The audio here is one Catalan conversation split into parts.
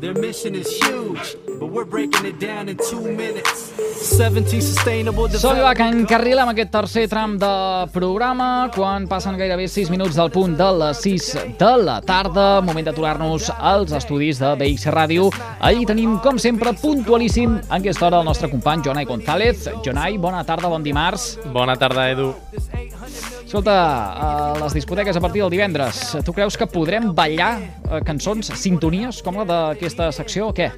Their mission is huge, but we're breaking it down in two minutes. 17 sustainable Som va que encarrila amb aquest tercer tram de programa, quan passen gairebé 6 minuts del punt de les 6 de la tarda, moment d'aturar-nos als estudis de BX Ràdio. Allí tenim, com sempre, puntualíssim en aquesta hora el nostre company Jonai González. Jonai, bona tarda, bon dimarts. Bona tarda, Edu. Escolta, a les discoteques a partir del divendres, tu creus que podrem ballar eh, cançons, sintonies, com la d'aquesta secció o què?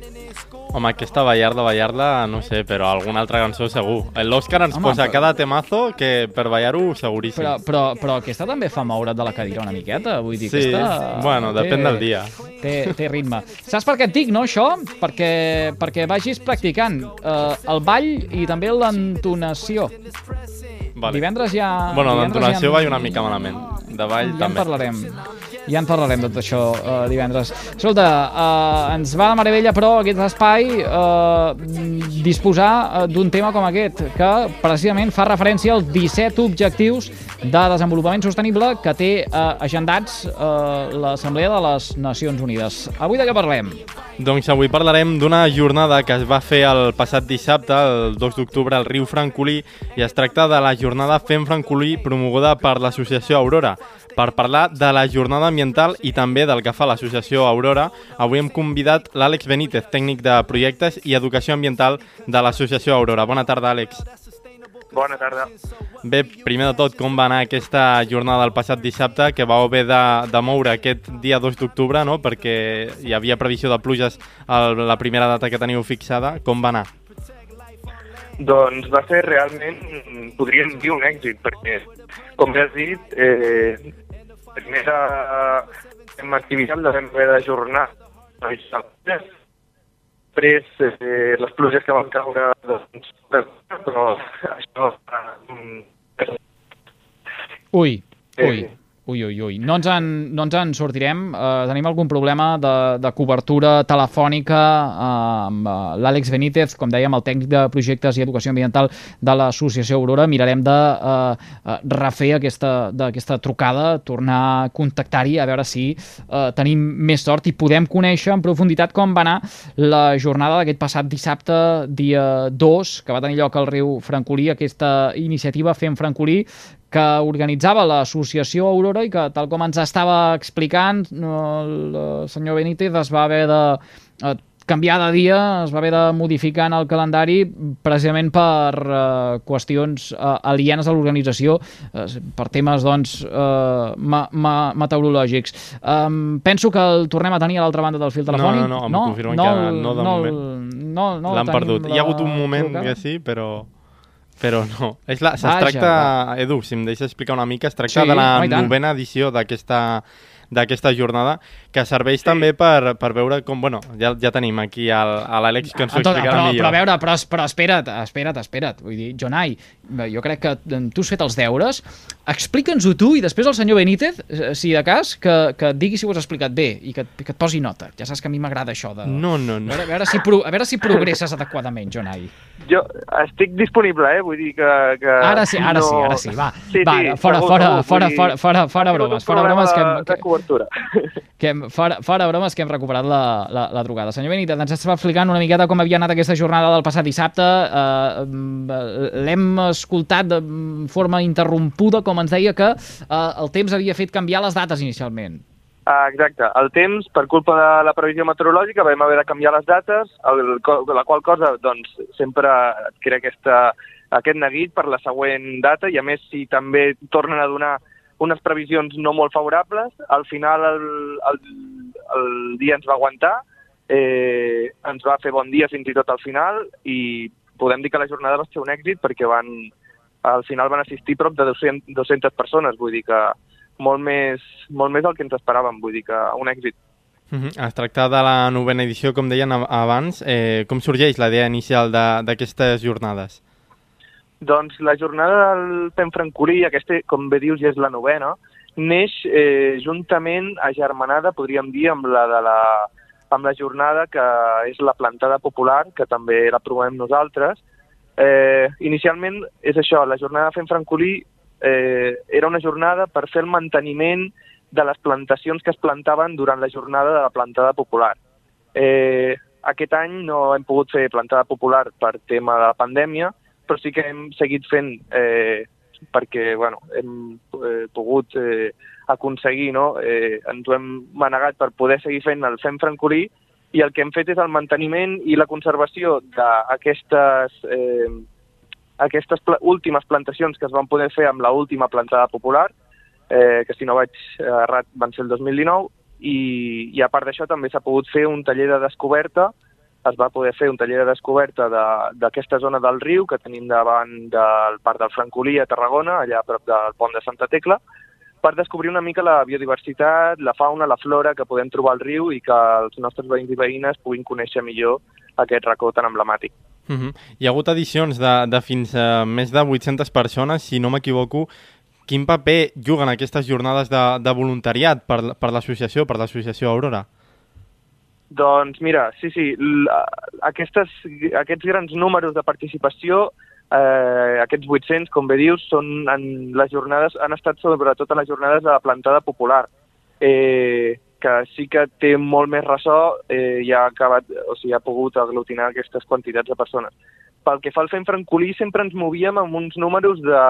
Home, aquesta ballar-la, ballar-la, no sé, però alguna altra cançó segur. L'Òscar ens Home, posa però- cada temazo que per ballar-ho seguríssim. Però, però, però aquesta també fa moure't de la cadira una miqueta, vull dir, Sí, aquesta... bueno, depèn del dia. Té, té ritme. Saps per què et dic, no, això? Perquè, perquè vagis practicant eh, el ball i també l'entonació. Vale. Divendres ja... Bueno, divendres l'entonació ja... va una mica malament. De ball Ja en també. parlarem. Ja en parlarem de tot això uh, divendres. Escolta, uh, ens va de meravella, però, aquest espai uh, disposar uh, d'un tema com aquest, que precisament fa referència als 17 objectius de desenvolupament sostenible que té uh, agendats uh, l'Assemblea de les Nacions Unides. Avui de què parlem? Doncs avui parlarem d'una jornada que es va fer el passat dissabte, el 2 d'octubre, al riu Francolí, i es tracta de la jornada Fem Francolí promoguda per l'associació Aurora. Per parlar de la jornada ambiental i també del que fa l'associació Aurora, avui hem convidat l'Àlex Benítez, tècnic de projectes i educació ambiental de l'associació Aurora. Bona tarda, Àlex. Bona tarda. Bé, primer de tot, com va anar aquesta jornada del passat dissabte, que va haver de, de moure aquest dia 2 d'octubre, no?, perquè hi havia previsió de pluges a la primera data que teniu fixada. Com va anar? Doncs va ser realment, podríem dir, un èxit, perquè, com ja has dit, eh, primera en activitat la vam haver d'ajornar després eh, les pluges que van caure doncs, però això eh, Ui, Eh, ui, ui, ui. No ens en, no ens en sortirem. Uh, tenim algun problema de, de cobertura telefònica uh, amb uh, l'Àlex Benítez, com dèiem, el tècnic de projectes i educació ambiental de l'associació Aurora. Mirarem de uh, uh, refer aquesta, d'aquesta trucada, tornar a contactar-hi, a veure si uh, tenim més sort i podem conèixer en profunditat com va anar la jornada d'aquest passat dissabte, dia 2, que va tenir lloc al riu Francolí, aquesta iniciativa Fem Francolí, que organitzava l'associació Aurora i que, tal com ens estava explicant, no, el senyor Benítez es va haver de eh, canviar de dia, es va haver de modificar en el calendari precisament per eh, qüestions eh, alienes a l'organització, eh, per temes doncs, eh, ma ma meteorològics. Um, penso que el tornem a tenir a l'altra banda del fil telefònic. no, em confirmen que el- no de no, el- No, no L'han perdut. Hi ha hagut un la moment que sí, però... Però no. És la, es Vaja, tracta, va. Edu, si em deixes explicar una mica, es tracta Sí, de la tant. novena edició d'aquesta d'aquesta jornada, que serveix sí. també per, per veure com... Bueno, ja, ja tenim aquí el- a l'Àlex que ens ho explicarà però, millor. però a veure, però, però espera't, espera't, espera't. Vull dir, Jonai, jo crec que eh, tu has fet els deures, explica'ns-ho tu i després el senyor Benítez, eh, si de cas, que, que et digui si ho has explicat bé i que, que et posi nota. Ja saps que a mi m'agrada això de... No, no, A no. veure, a, veure si pro, a veure si progresses adequadament, Jonai. jo estic disponible, eh? Vull dir que... que Ara sí, ara no... sí, ara sí, va. Sí, va, sí, fora, segur, fora, segur, fora, vull dir, fora, fora, fora ha sigut bromes, fora bromes que, de que, cobertura. que hem, fora, fora bromes que hem recuperat la, la, la trucada. Senyor Benítez, ens estava explicant una miqueta com havia anat aquesta jornada del passat dissabte. Eh, L'hem escoltat de forma interrompuda, com ens deia que eh, el temps havia fet canviar les dates inicialment. Ah, exacte. El temps, per culpa de la previsió meteorològica, vam haver de canviar les dates, el, la qual cosa doncs, sempre crea aquesta, aquest neguit per la següent data i, a més, si també tornen a donar unes previsions no molt favorables, al final el, el, el dia ens va aguantar, eh, ens va fer bon dia fins i tot al final i podem dir que la jornada va ser un èxit perquè van, al final van assistir prop de 200, 200 persones, vull dir que molt més, molt més del que ens esperàvem, vull dir que un èxit. Mhm. Es tracta de la novena edició, com deien ab- abans. Eh, com sorgeix la idea inicial d'aquestes jornades? Doncs la jornada del Fem Francolí, aquesta, com bé dius, ja és la novena, neix eh, juntament agermanada, podríem dir, amb la de la amb la jornada que és la plantada popular, que també la promovem nosaltres. Eh, inicialment és això, la jornada Fem Francolí eh, era una jornada per fer el manteniment de les plantacions que es plantaven durant la jornada de la plantada popular. Eh, aquest any no hem pogut fer plantada popular per tema de la pandèmia, però sí que hem seguit fent eh, perquè bueno, hem eh, pogut eh, aconseguir, no? eh, ens ho hem manegat per poder seguir fent el Fem Francolí i el que hem fet és el manteniment i la conservació d'aquestes eh, aquestes pl últimes plantacions que es van poder fer amb la última plantada popular, eh, que si no vaig errat van ser el 2019, i, i a part d'això també s'ha pogut fer un taller de descoberta, es va poder fer un taller de descoberta d'aquesta de, zona del riu que tenim davant del Parc del Francolí a Tarragona, allà a prop del pont de Santa Tecla, per descobrir una mica la biodiversitat, la fauna, la flora que podem trobar al riu i que els nostres veïns i veïnes puguin conèixer millor aquest racó tan emblemàtic. Uh -huh. Hi ha hagut edicions de, de fins a més de 800 persones, si no m'equivoco. Quin paper juguen aquestes jornades de, de voluntariat per, per l'associació, per l'associació Aurora? Doncs mira, sí, sí, aquestes, aquests grans números de participació, eh, aquests 800, com bé dius, són en les jornades, han estat sobretot en les jornades de la plantada popular. Eh, que sí que té molt més ressò eh, i ha, acabat, o sigui, ha pogut aglutinar aquestes quantitats de persones. Pel que fa al Fem Francolí, sempre ens movíem amb uns números de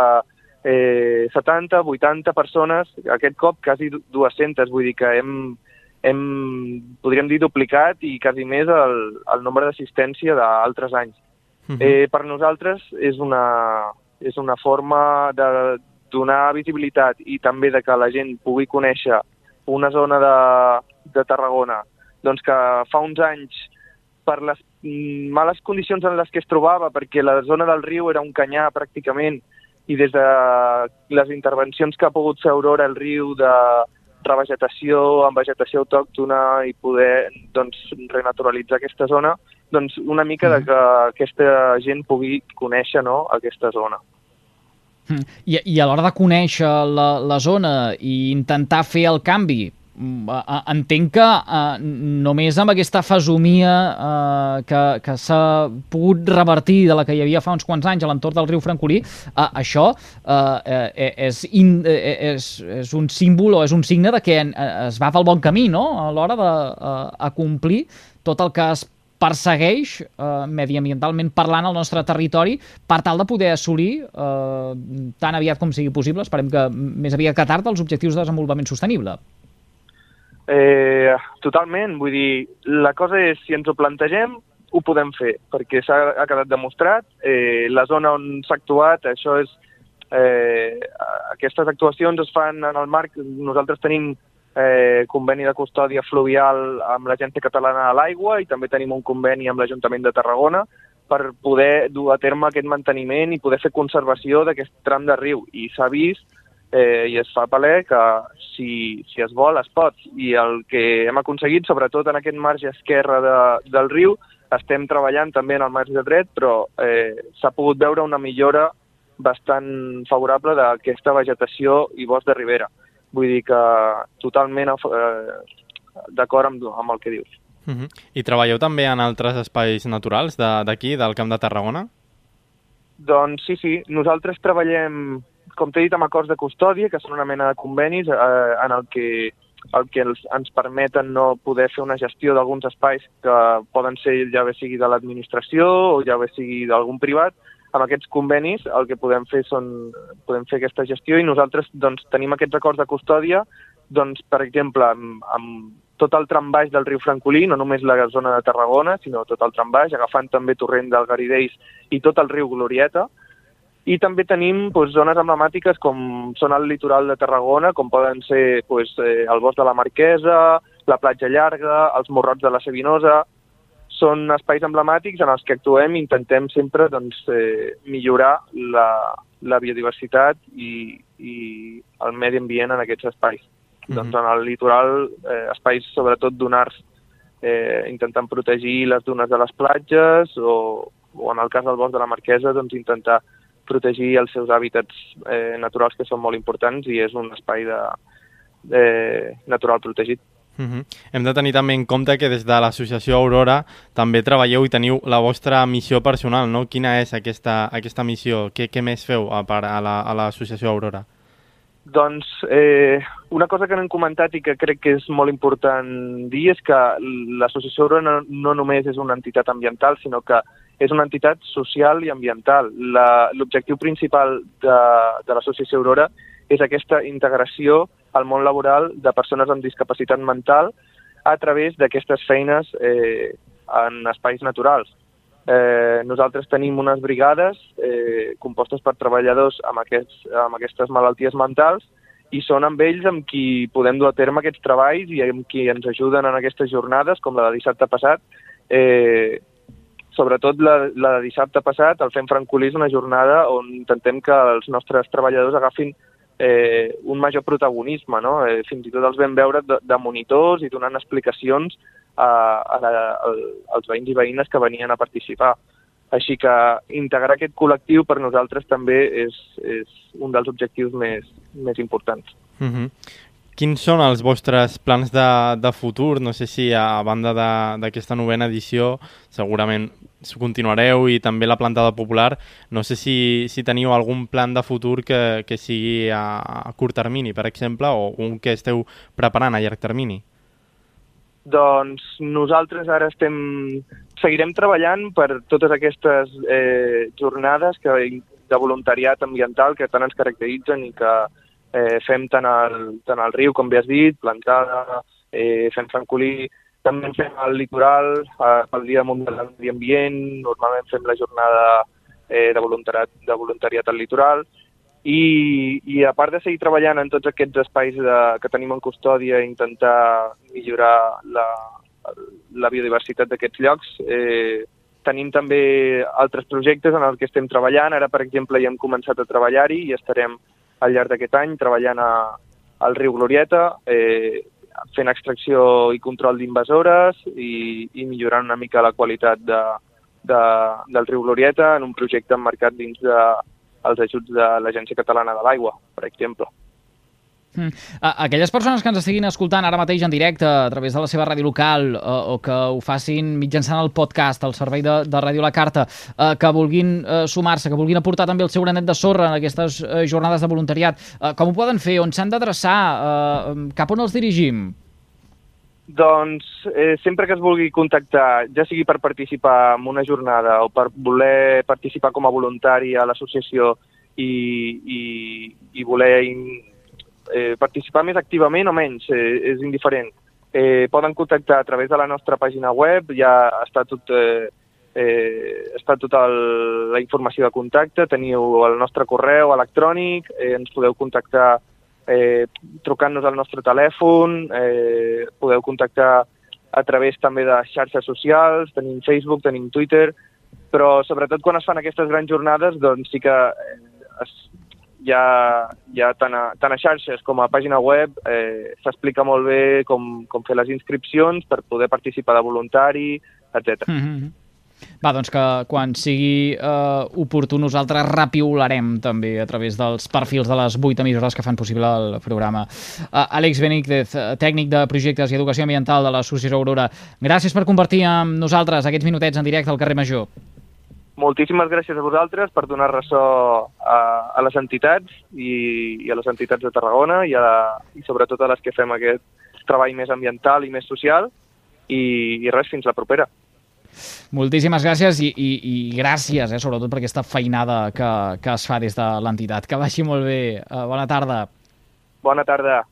eh, 70, 80 persones, aquest cop quasi 200, vull dir que hem, hem podríem dir, duplicat i quasi més el, el nombre d'assistència d'altres anys. Uh mhm. -huh. eh, per nosaltres és una, és una forma de donar visibilitat i també de que la gent pugui conèixer una zona de, de Tarragona doncs que fa uns anys per les males condicions en les que es trobava, perquè la zona del riu era un canyar pràcticament, i des de les intervencions que ha pogut fer Aurora el riu de revegetació amb vegetació autòctona i poder doncs, renaturalitzar aquesta zona, doncs una mica de mm. que aquesta gent pugui conèixer no, aquesta zona. Mm. I, i a l'hora de conèixer la, la zona i intentar fer el canvi, entenc que uh, només amb aquesta fesomia uh, que, que s'ha pogut revertir de la que hi havia fa uns quants anys a l'entorn del riu Francolí, uh, això uh, és, in, és, és un símbol o és un signe de que es va pel bon camí no? a l'hora d'acomplir uh, tot el que es persegueix eh, mediambientalment parlant al nostre territori per tal de poder assolir eh, tan aviat com sigui possible, esperem que més aviat que tard, els objectius de desenvolupament sostenible. Eh, totalment, vull dir, la cosa és, si ens ho plantegem, ho podem fer, perquè s'ha ha quedat demostrat, eh, la zona on s'ha actuat, això és, eh, aquestes actuacions es fan en el marc, nosaltres tenim eh, conveni de custòdia fluvial amb l'Agència Catalana de l'Aigua i també tenim un conveni amb l'Ajuntament de Tarragona per poder dur a terme aquest manteniment i poder fer conservació d'aquest tram de riu. I s'ha vist eh, i es fa paler que si, si es vol es pot. I el que hem aconseguit, sobretot en aquest marge esquerre de, del riu, estem treballant també en el marge dret, però eh, s'ha pogut veure una millora bastant favorable d'aquesta vegetació i bosc de ribera. Vull dir que totalment eh, d'acord amb, amb el que dius. Uh -huh. I treballeu també en altres espais naturals d'aquí, de, del Camp de Tarragona? Doncs sí, sí. Nosaltres treballem, com t'he dit, amb acords de custòdia, que són una mena de convenis eh, en el que el que els, ens permeten no poder fer una gestió d'alguns espais que poden ser ja bé sigui de l'administració o ja bé sigui d'algun privat, amb aquests convenis el que podem fer són podem fer aquesta gestió i nosaltres doncs, tenim aquests acords de custòdia doncs, per exemple, amb, amb tot el tram baix del riu Francolí, no només la zona de Tarragona, sinó tot el tram baix, agafant també Torrent del Garidells i tot el riu Glorieta. I també tenim doncs, zones emblemàtiques com són el litoral de Tarragona, com poden ser doncs, eh, el bosc de la Marquesa, la platja llarga, els morrots de la Sabinosa, són espais emblemàtics en els que actuem i intentem sempre doncs, eh, millorar la, la biodiversitat i, i el medi ambient en aquests espais. Mm -hmm. Doncs en el litoral, eh, espais sobretot dunars, eh, intentant protegir les dunes de les platges o, o en el cas del bosc de la Marquesa, doncs intentar protegir els seus hàbitats eh, naturals que són molt importants i és un espai de, de natural protegit. Uh -huh. Hem de tenir també en compte que des de l'associació Aurora també treballeu i teniu la vostra missió personal, no? Quina és aquesta, aquesta missió? Què, què més feu a, part a l'associació la, Aurora? Doncs eh, una cosa que no hem comentat i que crec que és molt important dir és que l'associació Aurora no, no només és una entitat ambiental, sinó que és una entitat social i ambiental. L'objectiu principal de, de l'associació Aurora és aquesta integració al món laboral de persones amb discapacitat mental a través d'aquestes feines eh, en espais naturals. Eh, nosaltres tenim unes brigades eh, compostes per treballadors amb, aquests, amb aquestes malalties mentals i són amb ells amb qui podem dur a terme aquests treballs i amb qui ens ajuden en aquestes jornades, com la de dissabte passat. Eh, sobretot la, la de dissabte passat, el Fem Francolí és una jornada on intentem que els nostres treballadors agafin eh, un major protagonisme, no? Eh, fins i tot els vam veure de, de monitors i donant explicacions a, a, la, a, als veïns i veïnes que venien a participar. Així que integrar aquest col·lectiu per nosaltres també és, és un dels objectius més, més importants. Uh mhm. Quins són els vostres plans de, de futur? No sé si a banda d'aquesta novena edició segurament continuareu i també la plantada popular. No sé si, si teniu algun plan de futur que, que sigui a, a curt termini, per exemple, o un que esteu preparant a llarg termini. Doncs nosaltres ara estem, seguirem treballant per totes aquestes eh, jornades que, de voluntariat ambiental que tant ens caracteritzen i que, eh, fem tant al, tant al riu, com bé has dit, plantada, eh, fem francolí, també fem al litoral, eh, pel Dia Mundial del Medi Ambient, normalment fem la jornada eh, de, voluntariat, de voluntariat al litoral, i, i a part de seguir treballant en tots aquests espais de, que tenim en custòdia i intentar millorar la, la biodiversitat d'aquests llocs, eh, tenim també altres projectes en els que estem treballant. Ara, per exemple, ja hem començat a treballar-hi i estarem al llarg d'aquest any treballant a, al riu Glorieta, eh, fent extracció i control d'invasores i, i millorant una mica la qualitat de, de, del riu Glorieta en un projecte emmarcat dins de, els ajuts de l'Agència Catalana de l'Aigua, per exemple. Mm. Aquelles persones que ens estiguin escoltant ara mateix en directe a través de la seva ràdio local o, o que ho facin mitjançant el podcast, el servei de, de Ràdio La Carta, eh, que vulguin eh, sumar-se, que vulguin aportar també el seu granet de sorra en aquestes eh, jornades de voluntariat, eh, com ho poden fer? On s'han d'adreçar? Eh, cap on els dirigim? Doncs eh, sempre que es vulgui contactar, ja sigui per participar en una jornada o per voler participar com a voluntari a l'associació i, i, i voler in, eh, participar més activament o menys, eh, és indiferent. Eh, poden contactar a través de la nostra pàgina web, ja està tot, eh, eh, està tota la informació de contacte, teniu el nostre correu electrònic, eh, ens podeu contactar eh, trucant-nos al nostre telèfon, eh, podeu contactar a través també de xarxes socials, tenim Facebook, tenim Twitter, però sobretot quan es fan aquestes grans jornades doncs sí que eh, es, ja, ja tant, a, tant a xarxes com a pàgina web eh, s'explica molt bé com, com fer les inscripcions per poder participar de voluntari, etc. Mm -hmm. Va, doncs que quan sigui eh, oportú nosaltres rapiolarem també a través dels perfils de les vuit emissores que fan possible el programa. Uh, Àlex Benítez, eh, tècnic de projectes i educació ambiental de l'Associació Aurora, gràcies per compartir amb nosaltres aquests minutets en directe al carrer Major moltíssimes gràcies a vosaltres per donar ressò a, a les entitats i, i a les entitats de Tarragona i, a, i sobretot a les que fem aquest treball més ambiental i més social i, i res, fins la propera. Moltíssimes gràcies i, i, i gràcies, eh, sobretot per aquesta feinada que, que es fa des de l'entitat. Que vagi molt bé. Uh, bona tarda. Bona tarda.